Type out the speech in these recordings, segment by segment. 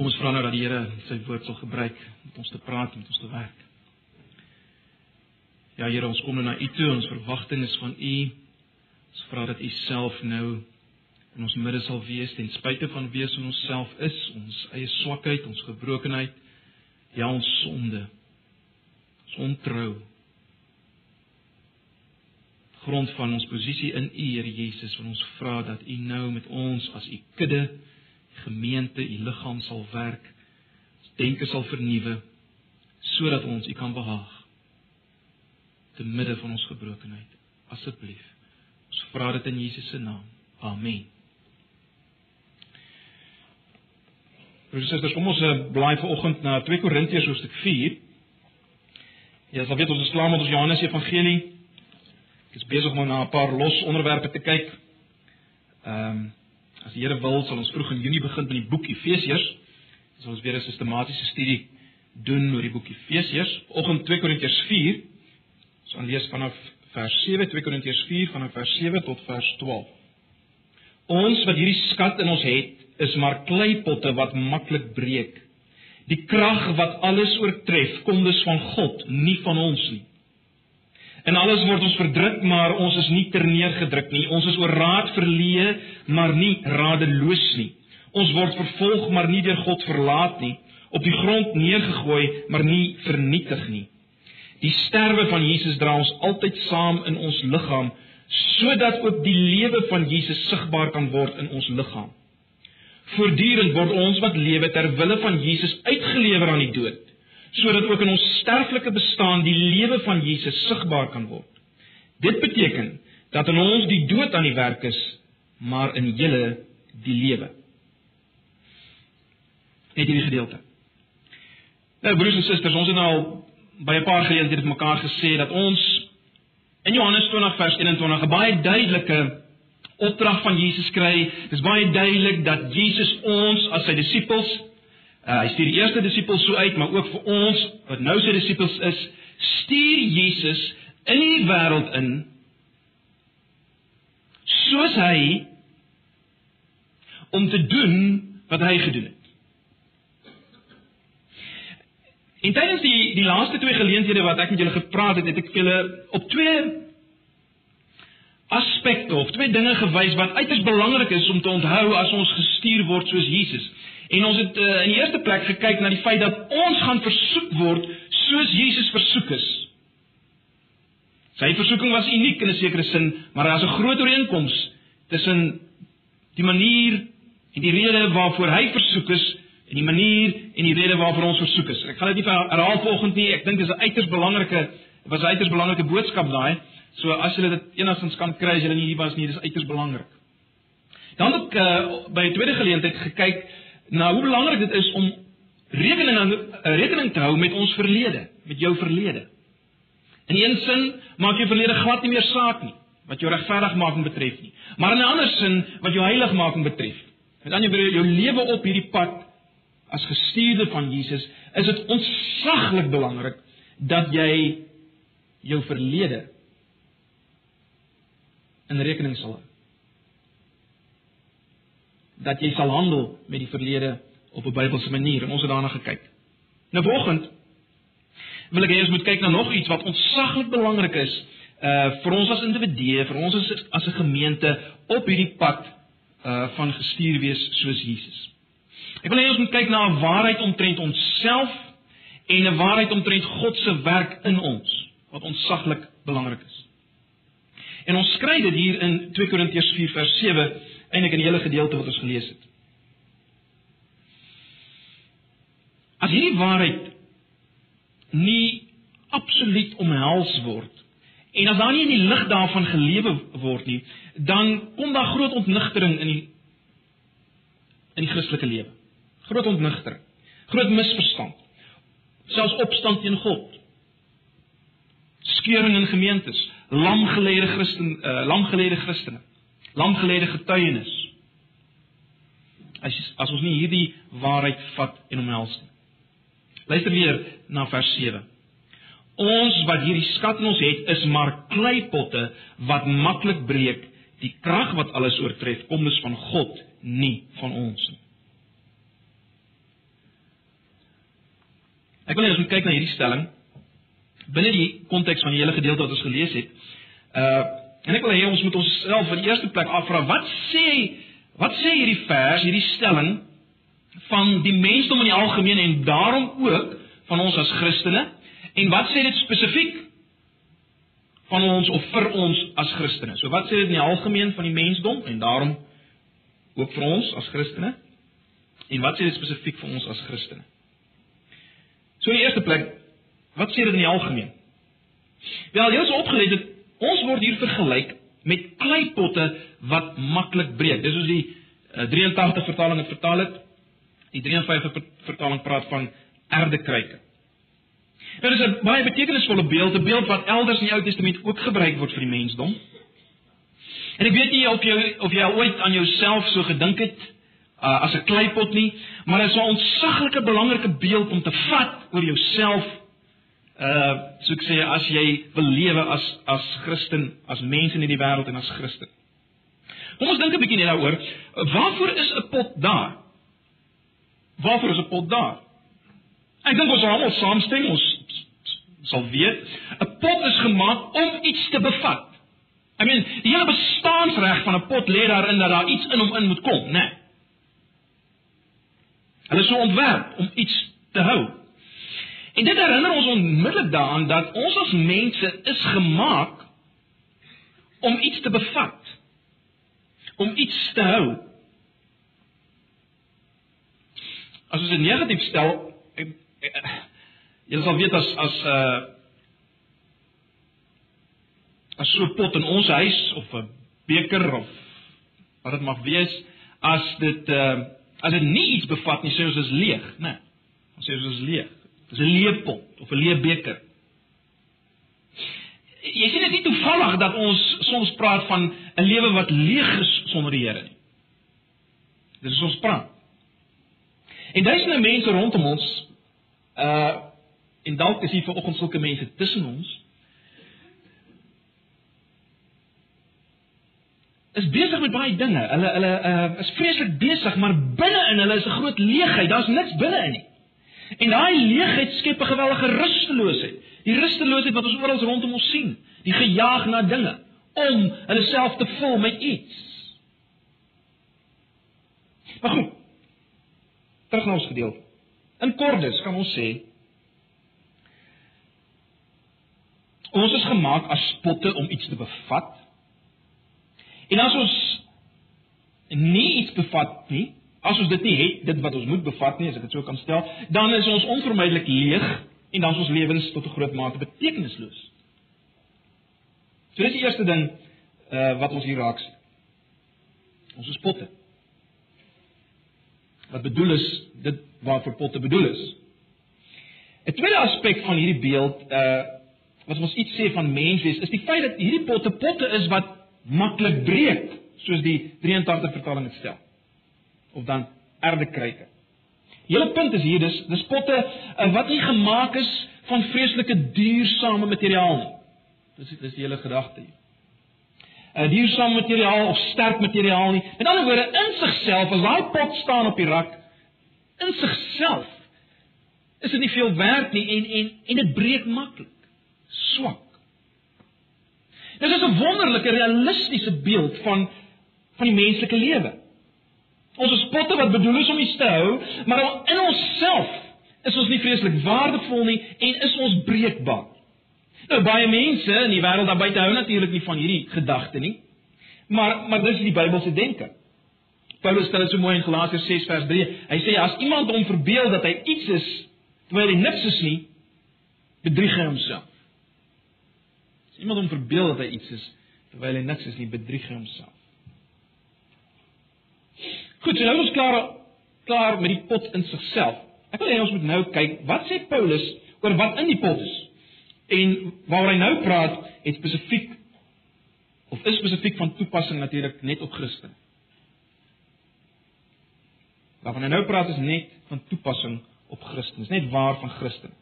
Kom ons vra nou dat die Here sy woord sal gebruik om ons te praat en ons te werk. Ja Here, ons kom nou na U toe, ons verwagting is van U. Ons vra dat U self nou in ons midde sal wees ten spyte van wie ons onsself is, ons eie swakheid, ons gebrokenheid, ja ons sonde. Ons ontrou. Grond van ons posisie in U, Here Jesus, van ons vra dat U nou met ons as U kudde gemeente, u liggaam sal werk, denke sal vernuwe sodat ons u kan behaag te midde van ons gebrokenheid. Asseblief. Ons vra dit in Jesus se naam. Amen. Professor, kom ons eh, blaai vanoggend na 2 Korintiërs hoofstuk 4. Ja, jy weet ons is klaar met ons Johannes Evangelie. Ek is besig om na 'n paar los onderwerpe te kyk. Ehm um, As die Here wil, sal ons vroeg in Junie begin met die boek Efesiërs. Ons sal weer 'n sistematiese studie doen oor die boek Efesiërs. Oggend 2 Korintiërs 4. Ons gaan lees vanaf vers 7, 2 Korintiërs 4 vanaf vers 7 tot vers 12. Ons wat hierdie skat in ons het, is maar kleipotte wat maklik breek. Die krag wat alles oortref, kom dus van God, nie van ons nie. In alles word ons verdruk, maar ons is nie terneergedruk nie. Ons is oor raad verleë, maar nie radeloos nie. Ons word vervolg, maar nie deur God verlaat nie. Op die grond neergegooi, maar nie vernietig nie. Die sterwe van Jesus dra ons altyd saam in ons liggaam, sodat ook die lewe van Jesus sigbaar kan word in ons liggaam. Voortdurend word ons wat lewe ter wille van Jesus uitgelewer aan die dood sodat ook in ons sterflike bestaan die lewe van Jesus sigbaar kan word. Dit beteken dat in ons die dood aan die werk is, maar in julle die lewe. Net hierdie gedeelte. Nou broers en susters, ons het nou al by 'n paar geleenthede mekaar gesê dat ons in Johannes 20 vers 21 'n baie duidelike opdrag van Jesus kry. Dit is baie duidelik dat Jesus ons as sy disippels Uh, hy stuur die eerste disippels so uit, maar ook vir ons wat nou sy disippels is, stuur Jesus in die wêreld in soos hy om te doen wat hy gedoen het. En tydens die die laaste twee geleenthede wat ek met julle gepraat het, het ek julle op twee aspekte of twee dinge gewys wat uiters belangrik is om te onthou as ons gestuur word soos Jesus. En ons het uh, in die eerste plek gekyk na die feit dat ons gaan versoek word soos Jesus versoek is. Sy versoeking was uniek in 'n sekere sin, maar daar's 'n groot ooreenkoms tussen die manier en die rede waarvoor hy versoek is en die manier en die rede waarvoor ons versoek is. Ek gaan dit nie herhaal vanoggend nie. Ek dink dit is 'n uiters belangrike was 'n uiters belangrike boodskap daai. So as julle dit enigstens kan kry as julle nie hier was nie, dis uiters belangrik. Dan het ek uh, by 'n tweede geleentheid gekyk na hoe belangrik dit is om rekening aan eh, rekening te hou met ons verlede, met jou verlede. In een sin maak jou verlede glad nie meer saak nie wat jou regverdigmaking betref nie, maar in 'n ander sin wat jou heiligmaking betref. Met ander woorde, jou lewe op hierdie pad as gestuurde van Jesus, is dit ontsaglik belangrik dat jy jou verlede in rekening sal hou dat jy sal handel met die verlede op 'n Bybelse manier en ons het daarna gekyk. Nou vanoggend wil ek hê ons moet kyk na nog iets wat ontsaglik belangrik is uh vir ons as individue, vir ons as as 'n gemeente op hierdie pad uh van gestuur wees soos Jesus. Ek wil hê ons moet kyk na 'n waarheid omtrent onsself en 'n waarheid omtrent God se werk in ons wat ontsaglik belangrik is. En ons skryf dit hier in 2 Korintiërs 4 vers 7 eintlik in die hele gedeelte wat ons gelees het. As hierdie waarheid nie absoluut omhels word en as daar nie in die lig daarvan gelewe word nie, dan kom daar groot ontnigtering in die in die Christelike lewe. Groot ontnigtering, groot misverstand. Selfs opstand teen God. Skeuring in gemeentes, lamgeleide Christen uh, lamgeleide Christene lamgelede getuienis. As as ons nie hierdie waarheid vat en omhels nie. Luister weer na vers 7. Ons wat hierdie skat in ons het, is maar kleipotte wat maklik breek. Die krag wat alles oortref, kom dus van God, nie van ons nie. Ek wil hê ons moet kyk na hierdie stelling binne die konteks van die hele gedeelte wat ons gelees het. Uh en ek wil hê ons moet onsself in die eerste plek afvra wat sê wat sê hierdie vers, hierdie stelling van die mensdom in die algemeen en daarom ook van ons as Christene en wat sê dit spesifiek van ons of vir ons as Christene. So wat sê dit in die algemeen van die mensdom en daarom ook vir ons as Christene? En wat sê dit spesifiek vir ons as Christene? So in die eerste plek, wat sê dit in die algemeen? Wel, jy het opgelet dat ons word hier vergelyk met kleipotte wat maklik breek. Dis soos die uh, 83 vertaling het vertaal het. Die 53 vertaling praat van erdekruike. Nou dis 'n baie betekenisvolle beeld, 'n beeld wat elders in die Ou Testament ook gebruik word vir die mensdom. En ek weet nie of jy of jy ooit aan jouself so gedink het uh, as 'n kleipot nie, maar dit is 'n ontsaglike belangrike beeld om te vat oor jouself. Uh so ek sê as jy wil lewe as as Christen, as mens in hierdie wêreld en as Christen. Kom ons dink 'n bietjie net daaroor. Waarvoor is 'n pot daar? Waarvoor is 'n pot daar? Ek dink ons almal saamstem, ons sal weet, 'n pot is gemaak om iets te bevat. I mean, die hele bestaansreg van 'n pot lê daarin dat daar iets in hom in moet kom, né? Nee. Hulle is so ontwerp om iets te hou. En dit herinner ons onmiddellik daaraan dat ons as mense is gemaak om iets te bevat. Om iets te hou. As ons dit negatief stel, jy sal weet as as 'n uh, as so 'n pot in ons huis of 'n beker of wat dit mag wees, as dit uh As dit nie iets bevat nie, sê ons is leeg, né? Ons sê ons is leeg. Dit is 'n leë pot of 'n leë beker. Jy sien dit nie toevallig dat ons soms praat van 'n lewe wat leeg is sonder die Here nie. Dis ons praat. En is nou mense rondom ons uh en dalk is hier vanoggend sulke mense tussen ons is besig met baie dinge. Hulle hulle uh, is vreeslik besig, maar binne in hulle is 'n groot leegheid. Daar's niks binne in nie. En daai leegheid skep 'n geweldige rusteloosheid. Die rusteloosheid wat ons oral rondom ons sien, die gejaag na dinge om hulle self te vul met iets. Maar goed. Terug na ons gedeelte. In Kordes kan ons sê ons is gemaak as potte om iets te bevat En as ons nie iets bevat nie, as ons dit nie het, dit wat ons moet bevat nie, as ek dit so kan stel, dan is ons onvermydelik leeg en dan is ons lewens tot 'n groot mate betekenisloos. So dis die eerste ding uh wat ons hier raak sien. Ons is potte. Wat bedoel is dit waarvoor potte bedoel is? 'n Tweede aspek van hierdie beeld uh wat ons iets sê van menswees is die feit dat hierdie potte potte is wat maklik breek soos die 83 vertaling dit stel. Of dan erdekruike. Hele punt is hier dis dis potte uh, wat nie gemaak is van vreeslike duursame materiaal nie. Dis dis die hele gedagte hier. 'n eh, Duursame materiaal of sterk materiaal nie. Met ander woorde in sigself as daai pot staan op die rak in sigself is dit nie veel werd nie en en en dit breek maklik. Swak. Dit is 'n wonderlike realistiese beeld van van die menslike lewe. Ons is potte wat bedoel is om iets te hou, maar in onsself is ons nie vreeslik waardevol nie en is ons breekbaar. Nou baie mense in die wêreld daar buite hou natuurlik nie van hierdie gedagte nie. Maar maar dis die Bybelse denke. Paulus stel dit so mooi in Galasiërs 6 vers 3. Hy sê as iemand hom verbeel dat hy iets is terwyl hy niks is nie, bedrieg hy homself iemand hom verbeel dat hy iets is terwyl hy niks is nie, bedrieg hy homself. Goed, so nou is klaar klaar met die pot in sigself. Ek wil hê ons moet nou kyk wat sê Paulus oor wat in die pot is. En waaroor hy nou praat, het spesifiek of is spesifiek van toepassing natuurlik net op Christen. Waarvan hy nou praat is net van toepassing op Christen. Dis net waar van Christen.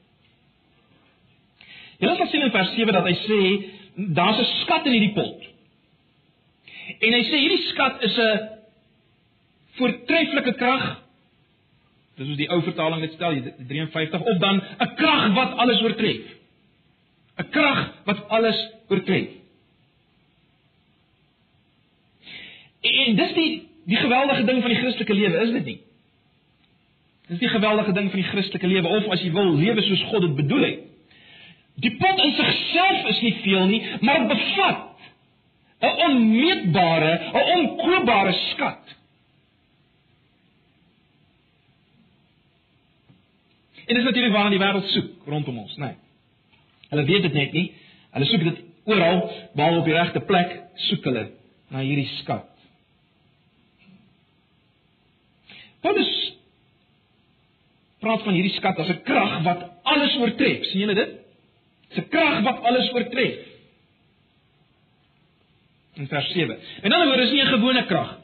Julle sal sien in vers 7 dat hy sê daar's 'n skat in hierdie pot. En hy sê hierdie skat is 'n voortreffelike krag Dis hoe die ou vertaling dit stel, die 53 of dan 'n krag wat alles oortref. 'n Krag wat alles oortref. En dis die die geweldige ding van die Christelike lewe, is dit nie? Dis die geweldige ding van die Christelike lewe of as jy wil lewe soos God dit bedoel het. Die pot in sigself is nie veel nie, maar bevat 'n onmeetbare, 'n onkoopbare skat. En dis natuurlik waarna die wêreld soek rondom ons, né? Nee. Hulle weet dit net nie. Hulle soek dit oral, behalwe op die regte plek soek hulle na hierdie skat. Paulus praat van hierdie skat as 'n krag wat alles oortref. sien julle dit? 'n Krag wat alles oortref. In vers 7. En dan hoor is nie 'n gewone krag.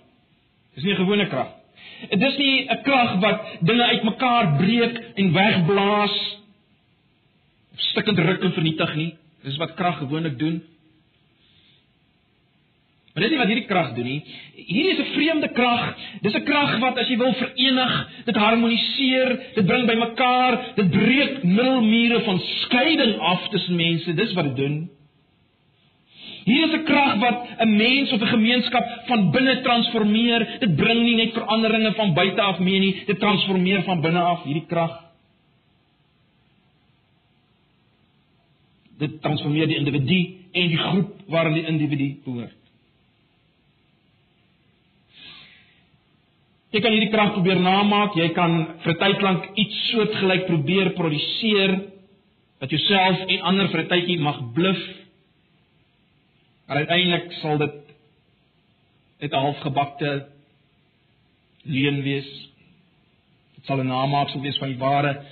Dis nie 'n gewone krag. Dit is nie 'n krag wat dinge uitmekaar breek en wegblaas of stukkend ruk en vernietig nie. Dis wat krag gewoonlik doen. Maar dis nie wat hierdie krag doen nie. Hierdie is 'n vreemde krag. Dis 'n krag wat as jy wil verenig, dit harmoniseer, dit bring bymekaar, dit breek middelmure van skeiding af tussen mense. Dis wat dit doen. Hier is 'n krag wat 'n mens of 'n gemeenskap van binne transformeer. Dit bring nie net veranderinge van buite af mee nie, dit transformeer van binne af hierdie krag. Dit transformeer die individu en die groep waarin die individu behoort. Jy kan hierdie krag probeer namaak. Jy kan vir 'n tyd lank iets soortgelyk probeer produseer wat jouself en ander vir 'n tydjie mag bluf. Maar uiteindelik sal dit net 'n halfgebakte leuen wees. Dit sal 'n namaaksel wees van die ware.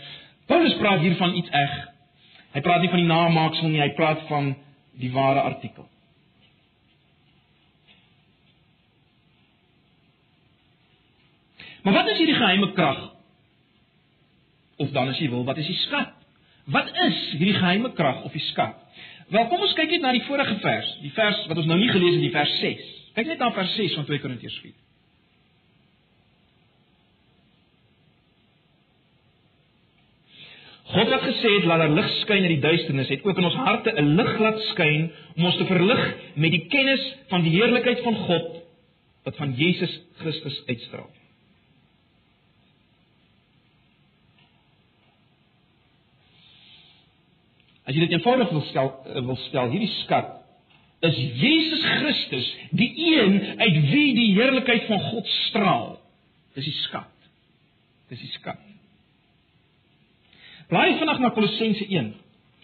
Paulus praat hier van iets eg. Hy praat nie van die namaaksel nie, hy praat van die ware artikel. Maar wat is hierdie geheime krag? Of dan as jy wil, wat is die skat? Wat is hierdie geheime krag of die skat? Wel, kom ons kyk net na die vorige vers, die vers wat ons nou nie gelees het, die vers 6. Kyk net na vers 6 van 2 Korintiërs 4. God het gesê het laat daar lig skyn in die duisternis, het ook in ons harte 'n lig laat skyn om ons te verlig met die kennis van die heerlikheid van God wat van Jesus Christus uitstraal. As jy dit eenvoudig wil stel, eh, wil stel, hierdie skat is Jesus Christus, die een uit wie die heerlikheid van God straal. Dis die skat. Dis die skat. Blaai vanaand na Kolossense 1.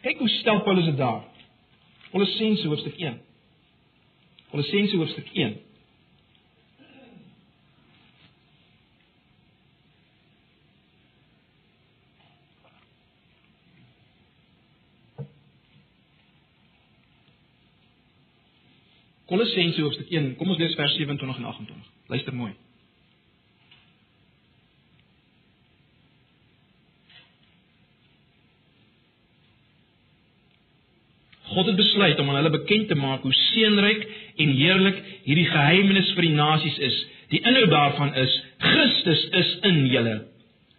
Kyk hoe stel Paulus dit daar. Kolossense hoofstuk 1. Kolossense hoofstuk 1. Kolossense hoofstuk 1. Kom ons lees vers 27 en 28. Luister mooi. God het besluit om aan hulle bekend te maak hoe seënryk en heerlik hierdie geheimenis vir die nasies is. Die inhoud daarvan is Christus is in julle.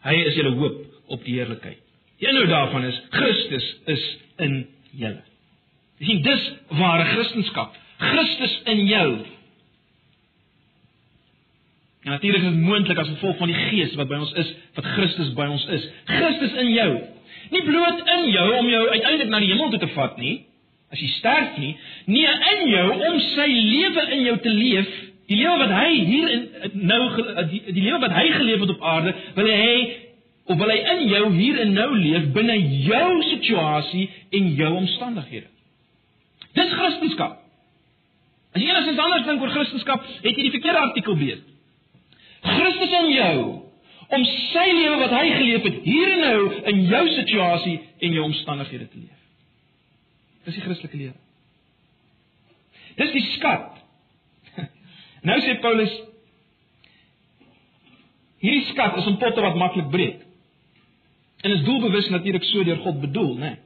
Hy is julle hoop op die heerlikheid. Die inhoud daarvan is Christus is in julle. Dis nie dis ware Christendom Christus in jou. En natuurlik is dit moontlik as gevolg van die Gees wat by ons is, wat Christus by ons is. Christus in jou. Nie bloot in jou om jou uiteindelik na die hemel toe te vat nie, as jy sterf nie, nie in jou om sy lewe in jou te leef, die lewe wat hy hier in nou die, die lewe wat hy geleef het op aarde, wil hy of wil hy in jou hier en nou leef binne jou situasie en jou omstandighede. Dis Christendom. As jy enigsins anders dink oor Christendom, het jy die verkeerde artikel beet. Christus in jou om sy lewe wat hy geleef het hier en nou in jou situasie en jou omstandighede te leef. Dis die Christelike lewe. Dis die skat. Nou sê Paulus hierdie skat is 'n potte wat maklik breek. En is doelbewus natuurlik so deur God bedoel, né? Nee.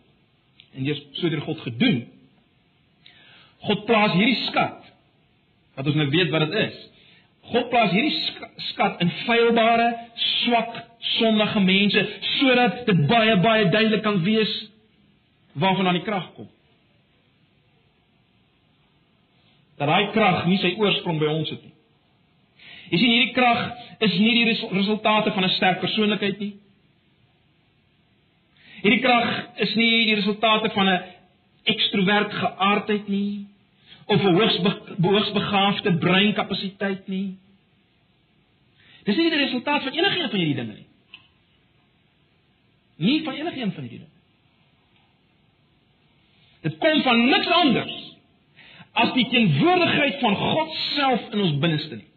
En deur so deur God gedoen. God plaas hierdie skat wat ons nou weet wat dit is. God plaas hierdie skat in feilbare, swak, sondige mense sodat dit baie baie duidelik kan wees waarvan aan die krag kom. Dat daai krag nie sy oorsprong by ons het nie. Jy sien hierdie krag is nie die resultate van 'n sterk persoonlikheid nie. Hierdie krag is nie die resultate van 'n ekstrovert geaardheid nie of 'n hoogs hoogsbegaafde breinkapasiteit nie. Dis nie die resultaat van enigiets van hierdie dinge nie. Nie van enigiets van hierdie dinge. Dit kom van niks anders as die teenwoordigheid van God self in ons binneste nie.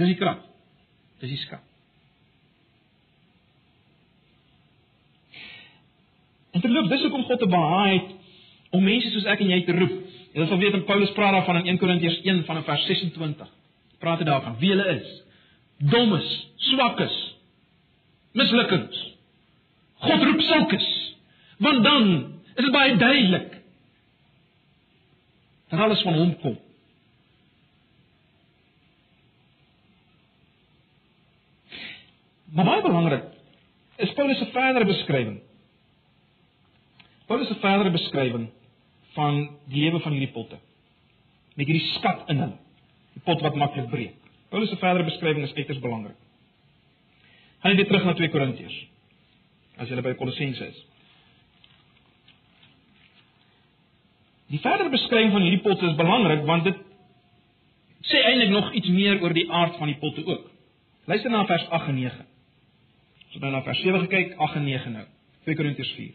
Dis die krag. Dis die skap. En terloop, dis hoekom God te behaai het om mense soos ek en jy te roep. Jy sal weet in Paulus praat daarvan in 1 Korintiërs 1 van vers 26 praat hy daarvan wie hulle is. Dommes, swakkes, mislukkings. God roep sulkes. Want dan is dit baie duidelik dat alles van hom kom. Maar baie belangrik is Paulus se verdere beskrywing. Paulus se verdere beskrywing van die lewe van hierdie potte. Met hierdie skat in hulle die pot wat maklik breek. Paulus se verdere beskrywing is uiters belangrik. Gaan net terug na 2 Korintiërs. As jy by Kolossense is. Die verdere beskrywing van hierdie potte is belangrik want dit sê eintlik nog iets meer oor die aard van die potte ook. Luister na vers 8 en 9. Ons het nou na vers 7 gekyk, 8 en 9 nou. 2 Korintiërs 4.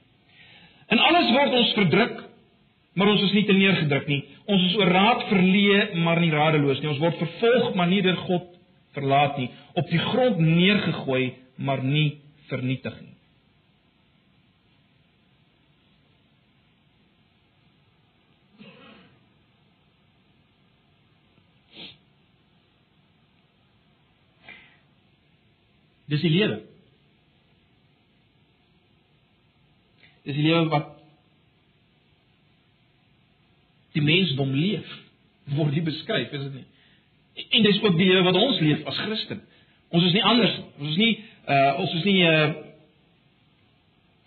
In alles word ons verdruk Maar ons is nie te neergedruk nie. Ons is oor raad verleë, maar nie radeloos nie. Ons word vervolg, maar nie deur God verlaat nie. Op die grond neergegooi, maar nie vernietig nie. Dis die lewe. Dis die lewe wat mensdom leef word hier beskryf, is dit nie? En dis ook die lewe wat ons leef as Christen. Ons is nie anders nie. Ons is nie uh ons is nie uh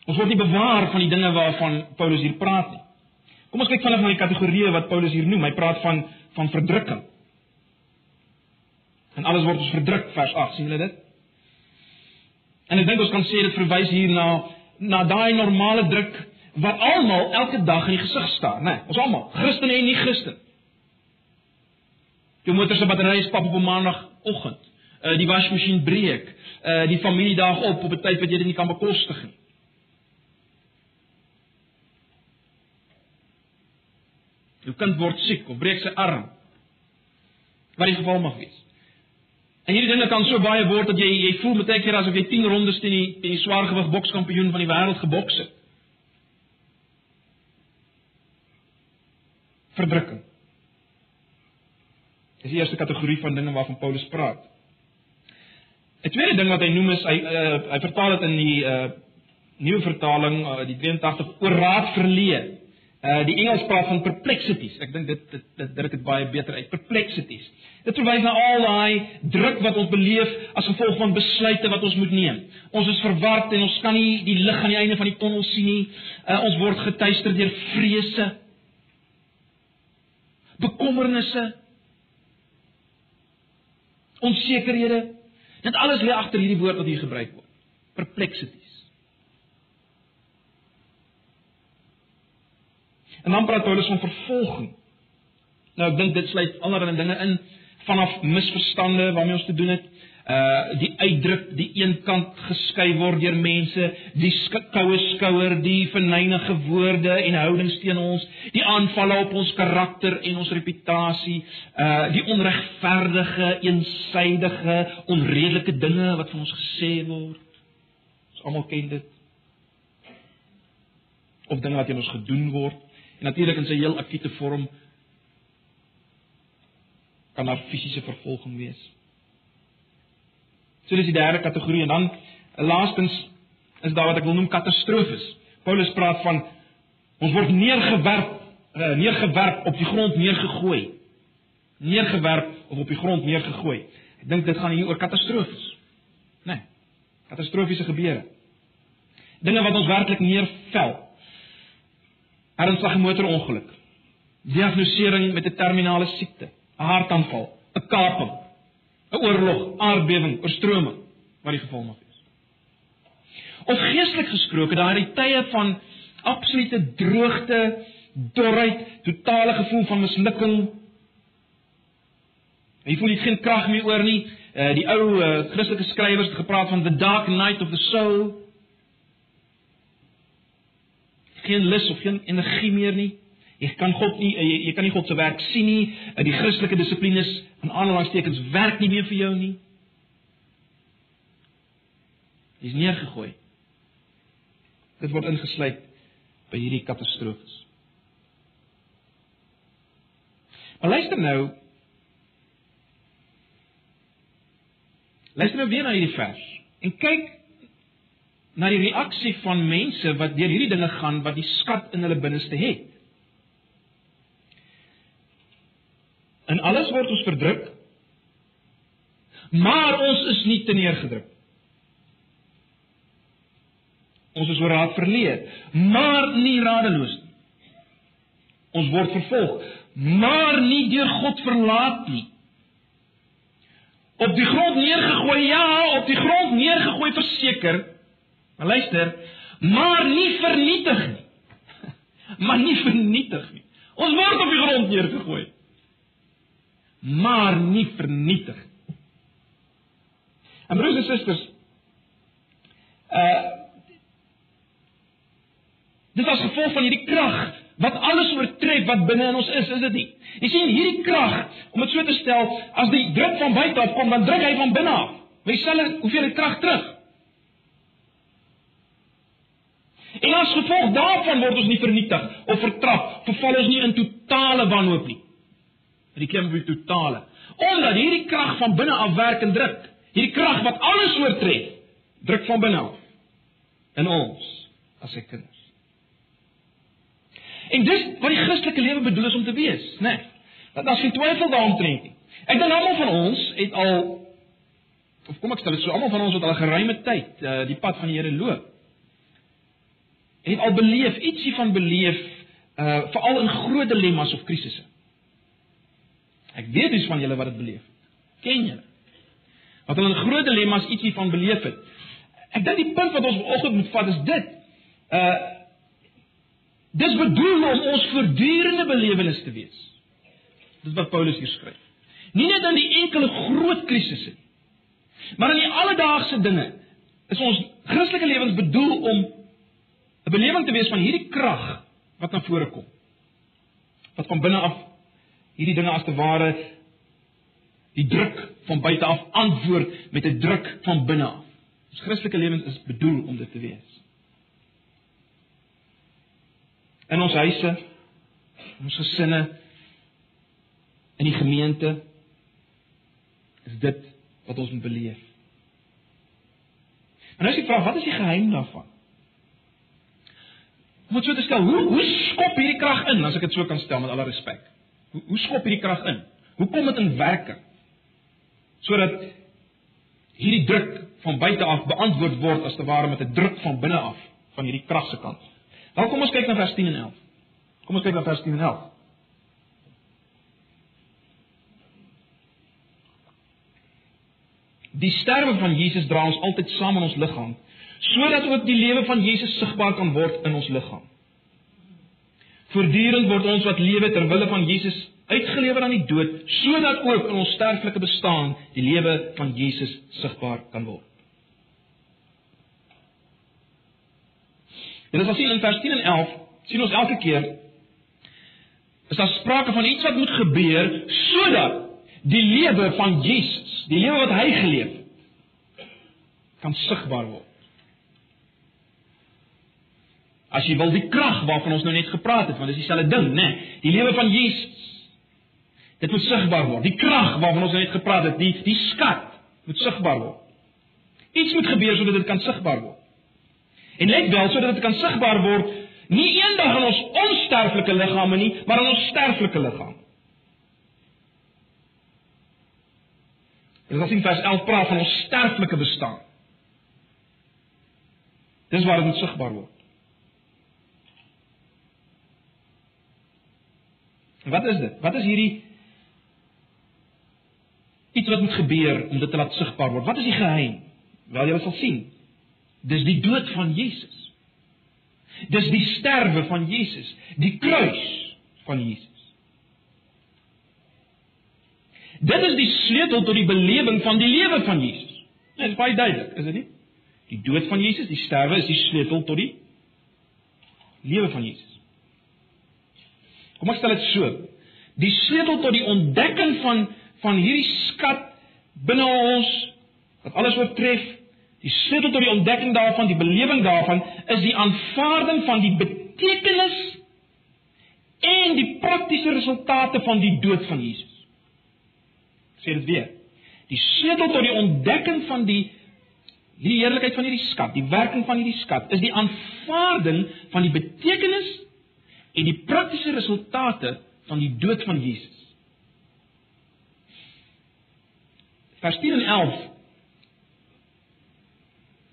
ons word nie bewaar van die dinge waarvan Paulus hier praat nie. Kom ons kyk vinnig na die kategorieë wat Paulus hier noem. Hy praat van van verdrukking. En alles word ons verdruk vers 8, sien julle dit? En ek dink ons kan sê dit verwys hier na na daai normale druk wat almal elke dag in staar, né? Nee, ons almal, Christen en nie Christen. Jou motor se battery is pap op 'n maandagooggend. Uh die wasmasjien breek. Uh die familiedag op op 'n tyd wat jy dit nie kan bekostig nie. Jou kind word siek of breek sy arm. Wat die geval mag wees. En hierdie dinge kan so baie word dat jy jy voel met ekkeer asof jy 10 rondes teen die teen die bokskampioen van die wêreld geboks het. Verdrukking. Dis die eerste kategorie van dinge waarvan Paulus praat. 'n Tweede ding wat hy noem is hy uh, hy vertaal dit in die uh nuwe vertaling uh, die 82 oor raad verleë. Uh die Engels praat van perplexities. Ek dink dit dit dit dit baie beter uit. Perplexities. Dit verwys na al daai druk wat ons beleef as gevolg van besluite wat ons moet neem. Ons is verward en ons kan nie die lig aan die einde van die tonnel sien nie. Uh ons word getuister deur vrese bekommernisse, onsekerhede. Dit alles lê agter hierdie woord wat hier gebruik word. Perplexities. En dan praat Paulus van vervolging. Nou ek dink dit sluit allerlei dinge in vanaf misverstande waarmee ons te doen het uh die uitdruk die een kant geskei word deur mense die koue skouer die verneinige woorde en houdings teen ons die aanvalle op ons karakter en ons reputasie uh die onregverdige eensydige onredelike dinge wat van ons gesê word. Ons almal ken dit. Of dinge wat teen ons gedoen word. En natuurlik in sy heel akute vorm kan daar fisiese vervolging wees So dis die derde kategorie en dan laastens is daar wat ek wil noem katastrofes. Paulus praat van ons word neergewerp, uh, neergewerp op die grond neergegooi. Neergewerp of op die grond neergegooi. Ek dink dit gaan hier oor katastrofes. Né? Nee. Katastrofiese gebeure. Dinge wat ons werklik neervel. Ernstige motorongeluk. Diagnosering met 'n terminale siekte, 'n hartaanval, 'n kaping, 'n oorlog, aardbewing, oorstroming, wat die geval mag wees. Of geestelik gesproke, daai tye van absolute droogte, dorheid, totale gevoel van mislukking. Jy voel jy geen krag meer oor nie. Uh, die ou uh, Christelike skrywers het gepraat van the dark night of the soul. Geen lus of geen energie meer nie. Jy kan God nie jy, jy kan nie God se werk sien nie. Uh, die Christelike dissiplines in aanhalingstekens werk nie meer vir jou nie. Jy's neergegooi. Dit word ingesluit by hierdie katastrofes. Maar luister nou. Luister nou weer na hierdie vers en kyk na die reaksie van mense wat deur hierdie dinge gaan wat die skat in hulle binneste het. In alles word ons verdruk. Maar ons is nie te neergedruk. Ons is oor raad verleë, maar nie radeloos nie. Ons word vervolg, maar nie deur God verlaat nie. Op die grond neergegooi, ja, op die grond neergegooi verseker. Maar luister, maar nie vernietig nie. Maar nie vernietig nie. Ons word op die grond neergegooi. Maar nie vernietig nie. En broers en susters, uh Dit was gevolg van hierdie krag wat alles oortref wat binne in ons is, is dit nie? Jy sien hierdie krag, om dit so te stel, as die druk van buite af kom, dan druk hy van binne af. Jy sal hoeveel krag terug. En as gevolg daarvan word ons nie vernietig of vertrap, verval ons nie in totale wanhoop nie. Die klem op die totale. Omdat hierdie krag van binne af werk en druk. Hierdie krag wat alles oortref, druk van binne af in ons as sy kinders. En dis wat die Christelike lewe bedoel is om te wees, né? Nee, dat as jy twyfel daaromtrent nie. Ek dink almal van ons het al of kom ek stel dit so almal van ons wat al geruime tyd uh, die pad van die Here loop. Het al beleef ietsie van beleef uh veral in groot dilemmas of krisisse. Ek weet dis van julle wat dit beleef. Ken julle? Wat hulle in groot dilemmas ietsie van beleef het. Ek dink die punt wat ons vanoggend moet vat is dit. Uh Dis bedoel om ons voortdurende belewenis te wees. Dis wat Paulus hier skryf. Nie net in die enkele groot krisisse nie, maar in die alledaagse dinge is ons Christelike lewens bedoel om 'n belewing te wees van hierdie krag wat na vore kom. Wat van binne af hierdie dinge as te ware die druk van buite af antwoord met 'n druk van binne af. Ons Christelike lewens is bedoel om dit te wees in ons huise, in ons gesinne, in die gemeente is dit wat ons moet beleef. En as jy vra wat is die geheim daarvan? Moet so te stel, hoe hoe skop hierdie krag in as ek dit so kan stel met alle respek? Hoe hoe skop hierdie krag in? Hoe kom dit in werking? Sodat hierdie druk van buite af beantwoord word as te ware met 'n druk van binne af van hierdie krag se kant. Nou kom ons kyk na vers 10 en 11. Kom ons kyk na vers 10 en 11. Die sterwe van Jesus dra ons altyd saam in ons liggaam, sodat ook die lewe van Jesus sigbaar kan word in ons liggaam. Voortdurend word ons wat lewe ter wille van Jesus uitgelewer aan die dood, sodat ook in ons sterflike bestaan die lewe van Jesus sigbaar kan word. En as ons sien in vers 10 en 11, sien ons elke keer is daar sprake van iets wat moet gebeur sodat die lewe van Jesus, die lewe wat hy geleef het, kan sigbaar word. As jy wil die krag waarvan ons nou net gepraat het, want dis dieselfde ding, né? Nee, die lewe van Jesus. Dit moet sigbaar word. Die krag waarvan ons nou net gepraat het, die die skat moet sigbaar word. Iets moet gebeur sodat dit kan sigbaar word. En let wel sodat dit kan sigbaar word nie eendag in ons onsterflike liggame nie, maar in ons sterflike liggaam. Dit is in vers 11 praat van ons sterflike bestaan. Dis waar dit sigbaar word. Wat is dit? Wat is hierdie iets wat moet gebeur om dit te laat sigbaar word? Wat is die geheim? Wel jy sal sien. Dis die dood van Jesus. Dis die sterwe van Jesus, die kruis van Jesus. Dit is die sleutel tot die belewing van die lewe van Jesus. Dit is baie duidelik, is dit nie? Die dood van Jesus, die sterwe is die sleutel tot die lewe van Jesus. Kom ek stel dit so. Die sleutel tot die ontdekking van van hierdie skat binne ons wat alles oortref, die sleutel tot die ontdekking daarvan, die belewing daarvan is die aanvaarding van die betekenis en die praktiese resultate van die dood van Jesus. Ek sê dit weer. Die sleutel tot die ontdekking van die die heerlikheid van hierdie skat, die werking van hierdie skat, is die aanvaarding van die betekenis en die praktiese resultate van die dood van Jesus. Vers 10 en 11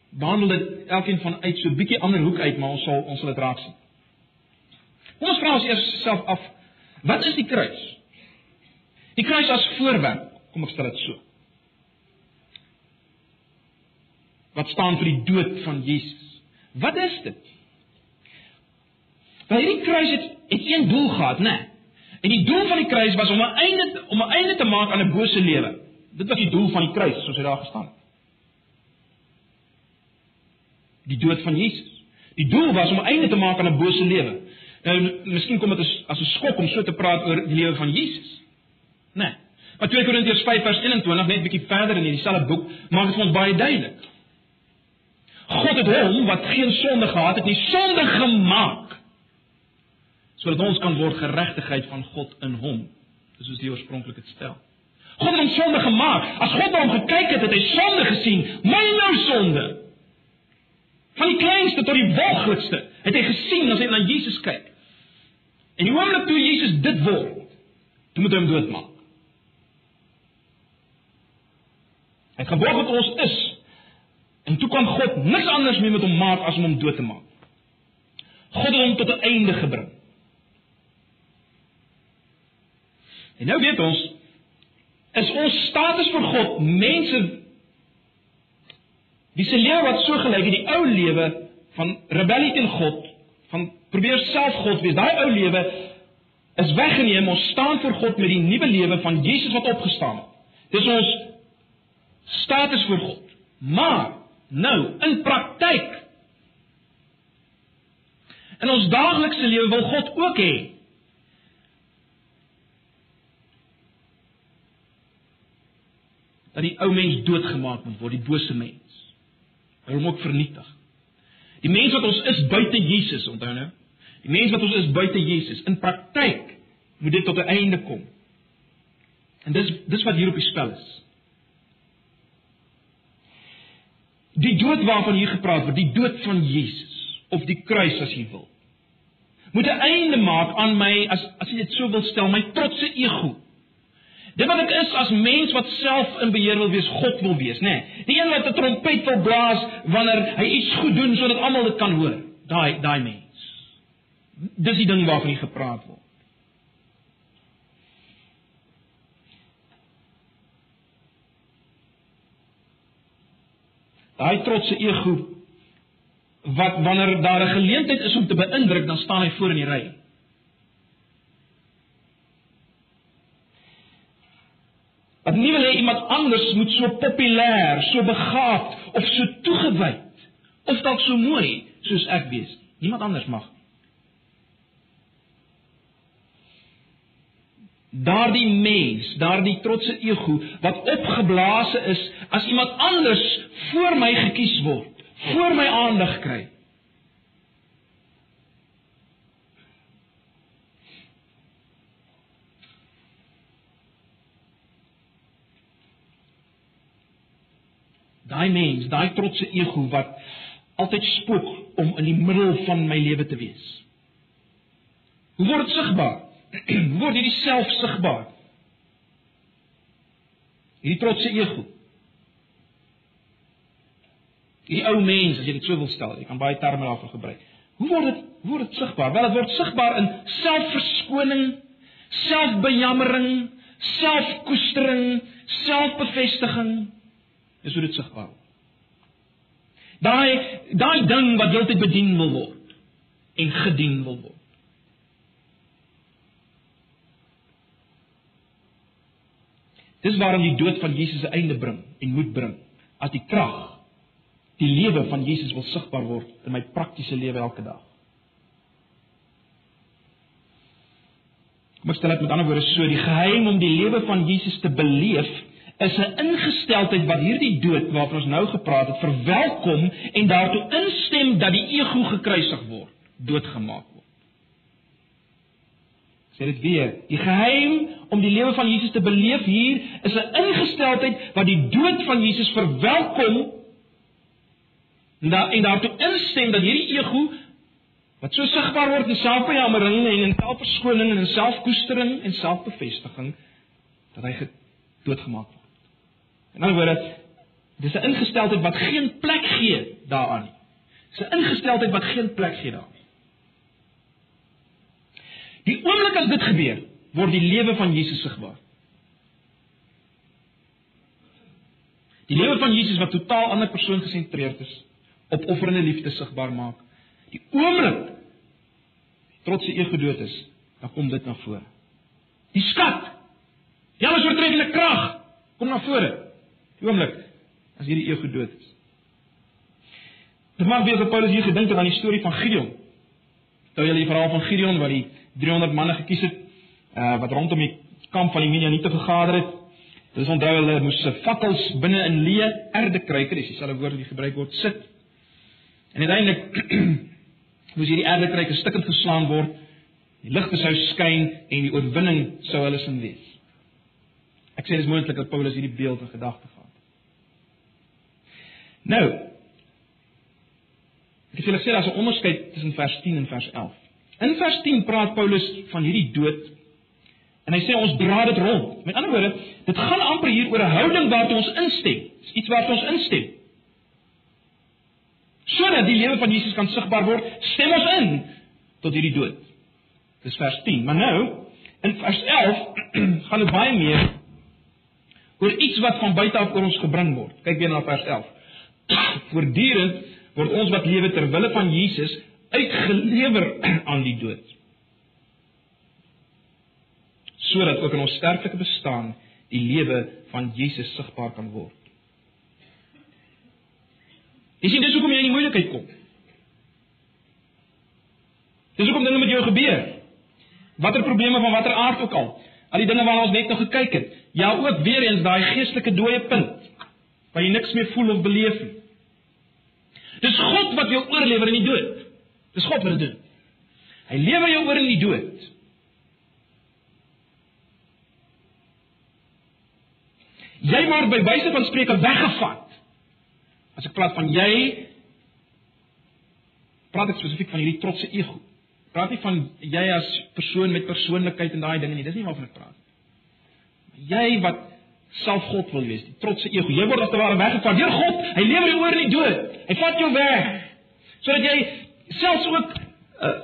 behandel dit elkeen van uit so 'n bietjie ander hoek uit, maar ons sal ons sal dit raak sien. Kom ons vra ons eers self af, wat is die kruis? Die kruis as voorwerp, kom ek stel dit so. Wat staan vir die dood van Jesus? Wat is dit? Want hierdie kruis het het een doel gehad, né? Nee. En die doel van die kruis was om 'n einde om 'n einde te maak aan 'n bose lewe. Dit was die doel van die kruis, soos hy daar gestaan het. Die dood van Jesus. Die doel was om 'n einde te maak aan 'n bose lewe. Nou, miskien kom dit as 'n skok om so te praat oor die lewe van Jesus. Né? Nee. Maar 2 Korintiërs 5:21 net 'n bietjie verder in dieselfde boek maak dit vir ons baie duidelik. God het hom wat geen sonde gehad het nie, sonde gemaak sodat ons kan word geregtigheid van God in hom. Soos die oorspronklik het stel. God het hom sonde gemaak. As God na hom gekyk het, het hy sonde gesien, my en jou sonde. Van die kleinste tot die walglikste het hy gesien as hy na Jesus kyk. En die oomblik toe Jesus dit word, toe moet hy hom doodmaak. Hy het geword wat ons is. En toe kan God niks anders meer met hom maak as om hom dood te maak. God het hom tot 'n einde gebring. En nou weet ons is ons status vir God mense wie se lewe wat so gelyk het die ou lewe van rebellie teen God, van probeer self God wees. Daai ou lewe is weggeneem. Ons staan voor God met die nuwe lewe van Jesus wat opgestaan het. Dis ons status vir God. Maar nou in praktyk in ons daaglikse lewe wil God ook hê dat die ou mens doodgemaak moet word, die bose mens. Hom ook vernietig. Die mens wat ons is buite Jesus, onthou nou. Die mens wat ons is buite Jesus, in praktyk moet dit tot 'n einde kom. En dis dis wat hier op die spel is. Die dood waarvan hier gepraat word, die dood van Jesus of die kruis as jy wil. Moet 'n einde maak aan my as as jy dit so wil stel, my trotse ego. Dit wat ek is as mens wat self in beheer wil wees, God wil wees, nê. Nee, die een wat 'n trompet wil blaas wanneer hy iets goed doen sodat almal dit kan hoor. Daai daai mens. Dis die ding waarvan hier gepraat word. Daai trotse ego wat wanneer daar 'n geleentheid is om te beïndruk, dan staan hy voor in die ry. Wat nie wil hê iemand anders moet so populêr, so begaafd of so toegewyd of dalk so mooi soos ek wees. Niemand anders mag. Daardie mens, daardie trotse ego wat opgeblaas is as iemand anders voor my gekies word, voor my aandag kry. Daai mens, daai trotse ego wat altyd spook om in die middel van my lewe te wees. Hoe word dit sigbaar? Hoe word hierdie self sigbaar? Hierdie trotse ego. Die ou mens, as jy dit so wil stel, jy kan baie terme daarvoor gebruik. Hoe word dit word dit sigbaar? Wel, dit word sigbaar in selfverskoning, selfbejammering, selfkoestering, selfbevestiging. Dis hoe dit sigbaar word. Daai daai ding wat heeltyd bedien wil word en gedien wil word. Dis waarom die dood van Jesus 'n einde bring en moet bring as die krag die lewe van Jesus wil sigbaar word in my praktiese lewe elke dag. Kom ek stel dit met ander woorde so, die geheim om die lewe van Jesus te beleef is 'n ingesteldheid wat hierdie dood waarvan ons nou gepraat het, verwelkom en daartoe instem dat die ego gekruisig word, doodgemaak word. Sê dit weer, die geheim om die lewe van Jesus te beleef hier is 'n ingesteldheid wat die dood van Jesus verwelkom En daar en daartoe instem dat hierdie ego wat so sigbaar word in selfbejammering en in selfverskoning en in selfkoestering en selfbevestiging dat hy doodgemaak word. In ander woorde, dis 'n ingesteldheid wat geen plek gee daaraan nie. Dis 'n ingesteldheid wat geen plek gee daaraan. Die oomblik as dit gebeur, word die lewe van Jesus sigbaar. Die lewe van Jesus wat totaal ander persoon gesentreerd is, opofferende liefde sigbaar maak. Die oomblik trots se ego dood is, dan kom dit na vore. Die skat. Die alles oortreffende krag kom na vore. Die oomblik as hierdie ego dood is. Dit maak weer dat Paulus hier gedink het aan die storie van Gideon. Toe jy die verhaal van Gideon wat die 300 manne gekies het, uh wat rondom die kamp van die Midianiete vergader het. Dis onthou hulle moes se fakkels binne in leë erde kry, dis dieselfde woord wat gebruik word, sit En uiteindelik moes hierdie aardekryke stukkend geslaan word. Die ligte sou skyn en die oorwinning sou hulle sin wees. Ek sê dis moontlik dat Paulus hierdie beeld in gedagte gehad het. Nou Ek sê hulle sê daar's 'n onderskeid tussen vers 10 en vers 11. In vers 10 praat Paulus van hierdie dood en hy sê ons dra dit rond. Met ander woorde, dit gaan amper hier oor 'n houding waartoe ons instem. Dis iets waartoe ons instem sodat die lewe van Jesus kan sigbaar word, stem ons in tot hierdie dood. Dis vers 10. Maar nou, in vers 11 gaan dit baie meer oor iets wat van buite af oor ons gebring word. Kyk weer na vers 11. Voortdurend word ons wat lewe ter wille van Jesus uitgelewer aan die dood. Sodat ook in ons sterflike bestaan die lewe van Jesus sigbaar kan word. Jy sien dis hoekom jy in die moeilikheid kom. Dis hoekom dinge met jou gebeur. Watter probleme van watter aard ook al. Al die dinge waarna ons net nou gekyk het. Ja, ook weer eens daai geestelike dooie punt waar jy niks meer voel of beleef nie. Dis God wat jou oorlewer in die dood. Dis God wat dit doen. Hy lewer jou oor in die dood. Jy word by wyse van spreuke weggevat As ek praat van jy praat ek spesifiek van hierdie trotse ego. Praat nie van jy as persoon met persoonlikheid en daai dinge nie. Dis nie waarvan ek praat nie. Jy wat self God wil wees, die trotse ego. Jy word as te ware weggevat deur God. Hy lewer jou oor in die dood. Hy vat jou weg. Sodat jy selfs ook uh,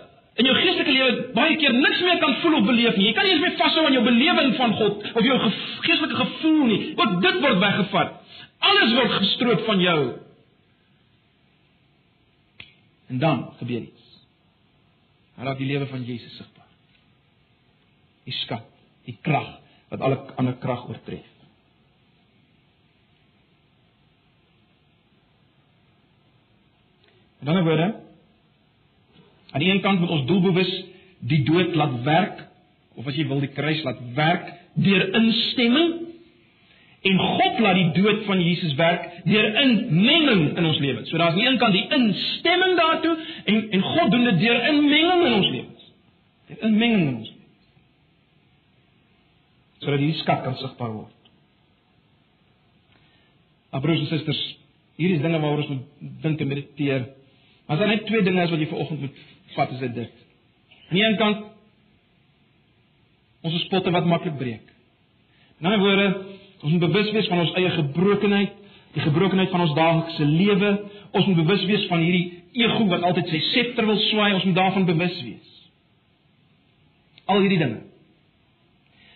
in jou geestelike lewe baie keer niks meer kan voel of beleef nie. Jy kan nie eens meer vashou aan jou belewing van God of jou ge geestelike gevoel nie. Ook dit word weggevat. Alles word gestroop van jou. En dan gebeur iets. Dan raak die lewe van Jesus sigbaar. Die skat, die krag wat alle ander krag oortref. En dan word aan die een kant moet ons doelbewus die dood laat werk of as jy wil die kruis laat werk deur instemming En God laat die dood van Jesus werk deur inmenging in ons lewens. So daar's aan die een kant die instemming daartoe en en God doen dit deur inmenging in ons lewens. Deur inmenging in ons lewens. Sodat die skat kan sigbaar word. Broers en susters, hier is dinge waaroor ons moet dink en mediteer. Maar daar net twee dinge is wat jy vanoggend moet vat, is dit. Aan die een kant ons spotte wat maklik breek. In ander woorde, Ons moet bewus wees van ons eie gebrokenheid, die gebrokenheid van ons daaglikse lewe. Ons moet bewus wees van hierdie ego wat altyd sy septer wil swaai, ons moet daarvan bewus wees. Al hierdie dinge.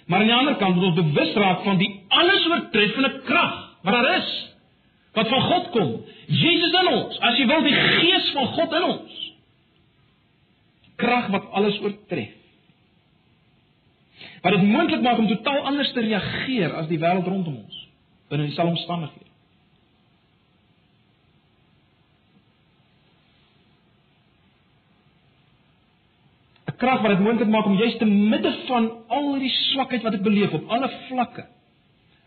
Maar aan die ander kant moet ons bewus raak van die alles oortreffende krag wat daar is wat van God kom. Jesus in ons, as jy wil die gees van God in ons. Krag wat alles oortref. Wat dit moontlik maak om totaal anders te reageer as die wêreld rondom ons binne dieselfde omstandighede. krag wat dit moontlik maak om juis te midde van al die swakheid wat ek beleef op alle vlakke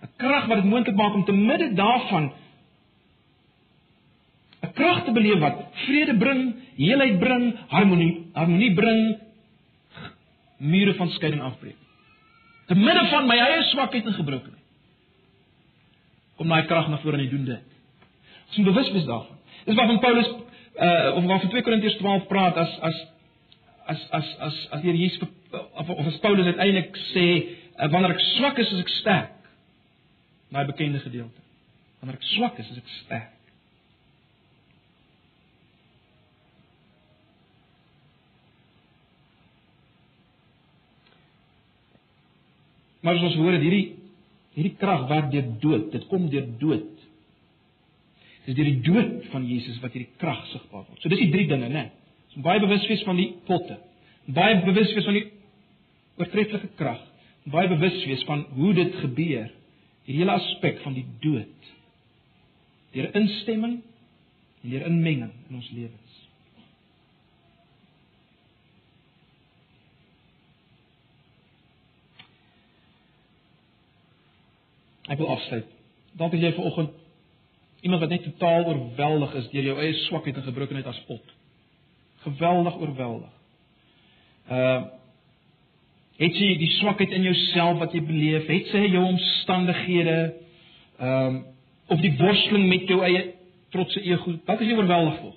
'n krag wat dit moontlik maak om te midde daarvan krag te beleef wat vrede bring, heelheid bring, harmonie, harmonie bring, mure van skeiding afbreek. Te midde van my eie swakheid en gebrokenheid. Kom daai krag na vore en hy doen dit. Ons moet bewus wees daarvan. Dis waarvan Paulus uh of waarvan 2 Korintiërs 12 praat as as as as as as die Here Jesus of, of as Paulus uiteindelik sê uh, wanneer ek swak is, is ek sterk. Daai bekende gedeelte. Wanneer ek swak is, is ek sterk. Maar as ons hoor dat hierdie hierdie krag werk deur dood, dit kom deur dood. Dis deur die dood van Jesus wat hierdie krag sigbaar word. So dis die drie dinge, né? Nee. Ons baie bewus wees van die potte. Baie bewus wees van die oortreffelike krag. Baie bewus wees van hoe dit gebeur. Die hele aspek van die dood. Deur instemming en deur inmenging in ons lewens. Ek wil afsluit. Dalk as jy vanoggend iemand wat net totaal oorweldig is deur jou eie swakheid en gebrokenheid as pot geweldig oorweldig. Uh het jy die swakheid in jouself wat jy beleef? Het sy jou omstandighede ehm um, of die worsteling met jou eie trotse ego? Wat is jy oorweldig vir?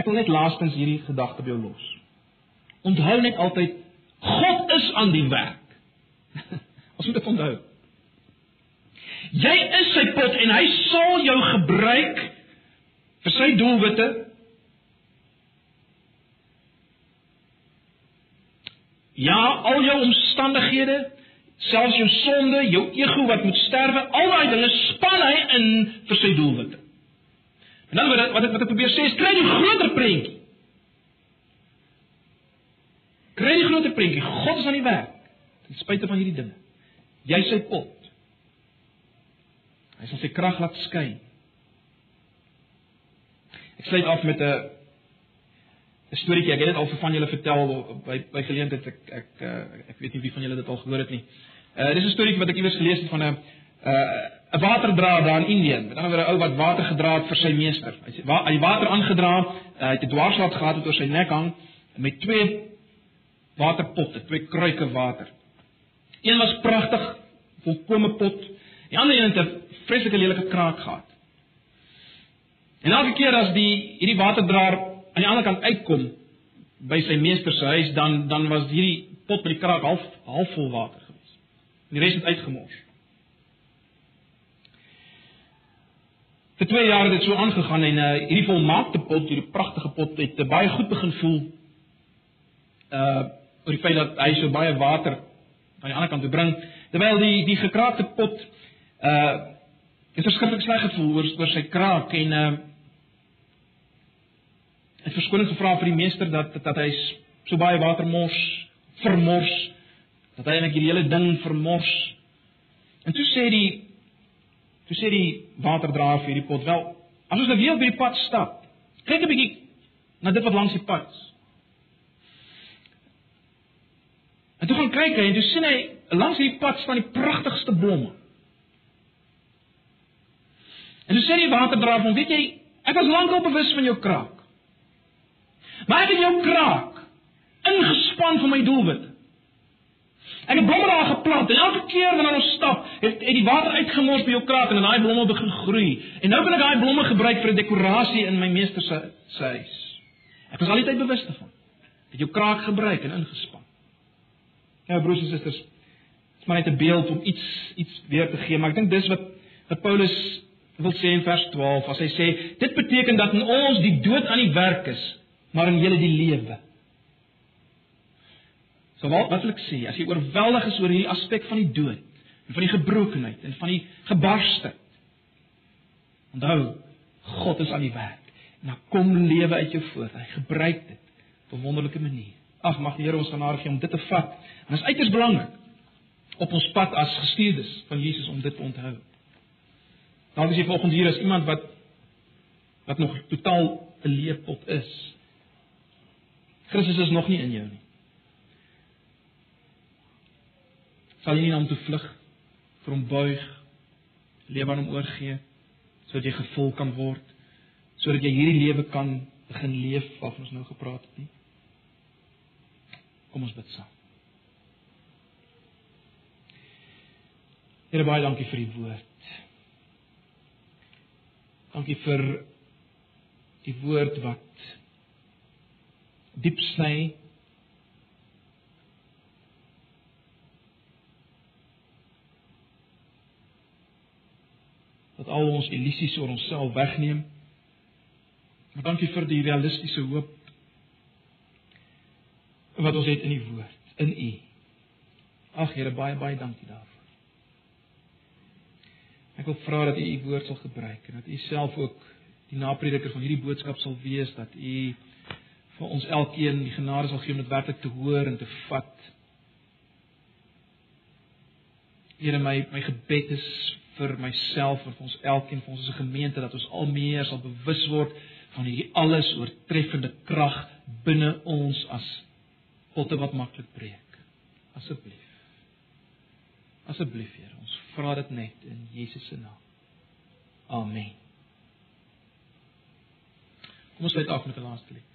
Ek wil net laastens hierdie gedagte by jou los. Onthou net altyd God is aan die werk. Ons moet dit onthou. Jy is sy pot en hy sal jou gebruik vir sy doelwitte Ja, al jou omstandighede, selfs jou sonde, jou ego wat moet sterwe, al daai dinge span hy in vir sy doelwitte. En dan wat wat ek wat ek probeer sê is kry die groter prentjie. Kry die groter prentjie. God is aan die werk. Ten spyte van hierdie dinge. Jy sy pot. Hy sal sy krag laat skyn. Ek sluit af met 'n 'n storieetjie. Ek het dit al vir van julle vertel by by geleentheid ek ek eh, ek weet nie wie van julle dit al gehoor het nie. Uh dis 'n storieetjie wat ek iewers gelees het van 'n 'n uh, waterdraer daar in Indië. Met ander woorde 'n ou wat water gedra het vir sy meester. Hy het wa, die water aangedra, uh, hy het 'n dwarslat gehad wat oor sy nek hang met twee waterpotte, twee kruike water. Een was pragtig, volkomme pot. Die ander een het 'n vreeslike lelike kraak gehad. En elke keer as die hierdie waterdraer aan die ander kant uitkom by sy meester se huis, dan dan was hierdie pot met die kraak half half vol water gewees. En die res het uitgemors. Vir 2 jaar het dit so aangegaan en uh, hierdie volmaakte pot, hierdie pragtige pot het uh, baie goed begin voel. Uh oor die feit dat hy so baie water van die ander kant toe bring, terwyl die die gekraakte pot uh het verskriklik sleg gevoel oor oor sy kraak en uh het verskoning gevra vir die meester dat dat hy so baie water mors, vermors, dat hy net hierdie hele ding vermors. En toe sê die toe sê die waterdraer vir die pot wel, as ons nou weer op die pad stap, kyk 'n bietjie na dit wat langs die pad is. En toe gaan kyk hy en toe sien hy langs die pad staan die pragtigste blomme. En toe sê die waterdraer van, weet jy, ek was lankal bewus van jou kraak. Maar ek het jou kraak ingespan vir my doelwit. Ek het blomme daar geplant en elke keer wanneer ons stap, het, het die water uitgemors by jou kraak en daai blomme begin groei. En nou kan ek daai blomme gebruik vir 'n dekorasie in my meester se se huis. Ek was altyd bewus daarvan. Het jou kraak gebruik en ingespan. Ja, broers en susters, maar net 'n beeld om iets iets weer te gee, maar ek dink dis wat wat Paulus wil sê in vers 12 as hy sê dit beteken dat in ons die dood aan die werk is, maar in julle die lewe. So wat wat wil ek sê? As jy oorweldig is oor hierdie aspek van die dood en van die gebrokenheid en van die gebarsheid. Onthou, God is aan die werk. En dan kom lewe uit jou voort. Hy gebruik dit op 'n wonderlike manier. Ag mag die Here ons genade gee om dit te vat. En dit is uiters belangrik op ons pad as gestuurdes van Jesus om dit te onthou. Dalk is jy vanoggend hier as iemand wat wat nog totaal 'n leepot is. Christus is nog nie in jou nie. Sal jy nie om te vlug, vir hom buig, lewe aan hom oorgee sodat jy gevul kan word, sodat jy hierdie lewe kan begin leef wat ons nou gepraat het nie? Kom ons bid saam. Here baie dankie vir die woord. Dankie vir die woord wat diep sny. Wat al ons illusies oor onsself wegneem. Maar dankie vir die realistiese hoop wat ons het in die woord, in U. Ag Here, baie baie dankie daarvoor. Ek wil vra dat U U woord sal gebruik en dat U self ook die naprediker van hierdie boodskap sal wees dat U vir ons elkeen die genade sal gee om dit werklik te hoor en te vat. Here, my my gebed is vir myself en vir ons elkeen van ons as 'n gemeente dat ons al meer sal bewus word van hierdie alles oortreffende krag binne ons as potte wat maklik breek. Asseblief. Asseblief, Here, ons vra dit net in Jesus se naam. Amen. Kom ons sluit af met 'n laaste lied.